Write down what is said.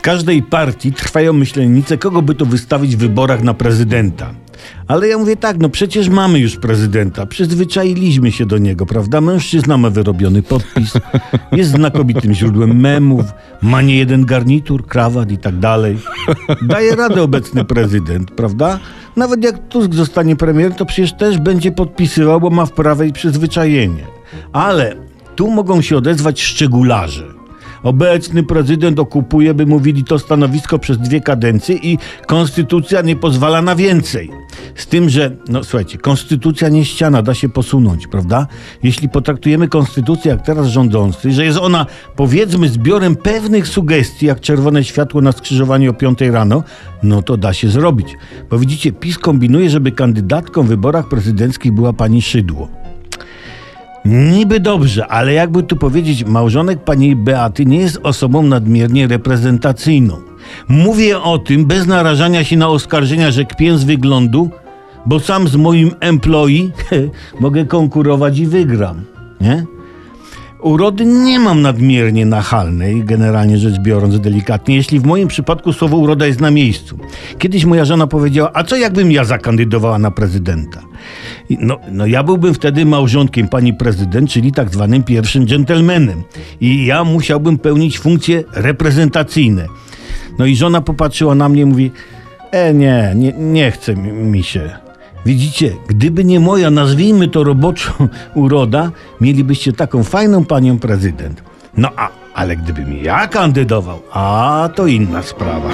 W każdej partii trwają myślenice, kogo by to wystawić w wyborach na prezydenta. Ale ja mówię tak, no przecież mamy już prezydenta, przyzwyczailiśmy się do niego, prawda? Mężczyzna ma wyrobiony podpis, jest znakomitym źródłem memów, ma nie jeden garnitur, krawat i tak dalej. Daje radę obecny prezydent, prawda? Nawet jak Tusk zostanie premierem, to przecież też będzie podpisywał, bo ma wprawę i przyzwyczajenie. Ale tu mogą się odezwać szczególarze. Obecny prezydent okupuje, by mówili to stanowisko przez dwie kadencje i konstytucja nie pozwala na więcej. Z tym, że, no słuchajcie, konstytucja nie ściana, da się posunąć, prawda? Jeśli potraktujemy konstytucję jak teraz rządzący, że jest ona powiedzmy zbiorem pewnych sugestii, jak czerwone światło na skrzyżowaniu o 5 rano, no to da się zrobić. Bo widzicie, PiS kombinuje, żeby kandydatką w wyborach prezydenckich była pani Szydło. Niby dobrze, ale jakby tu powiedzieć, małżonek pani Beaty nie jest osobą nadmiernie reprezentacyjną. Mówię o tym bez narażania się na oskarżenia, że kpię z wyglądu, bo sam z moim employee mogę konkurować i wygram. Nie? Urody nie mam nadmiernie nachalnej, generalnie rzecz biorąc delikatnie, jeśli w moim przypadku słowo uroda jest na miejscu. Kiedyś moja żona powiedziała, a co jakbym ja zakandydowała na prezydenta? No, no ja byłbym wtedy małżonkiem pani prezydent, czyli tak zwanym pierwszym dżentelmenem. I ja musiałbym pełnić funkcje reprezentacyjne. No i żona popatrzyła na mnie i mówi, e nie, nie, nie chce mi, się. Widzicie, gdyby nie moja, nazwijmy to roboczo uroda, mielibyście taką fajną panią prezydent. No a, ale gdybym ja kandydował, a to inna sprawa.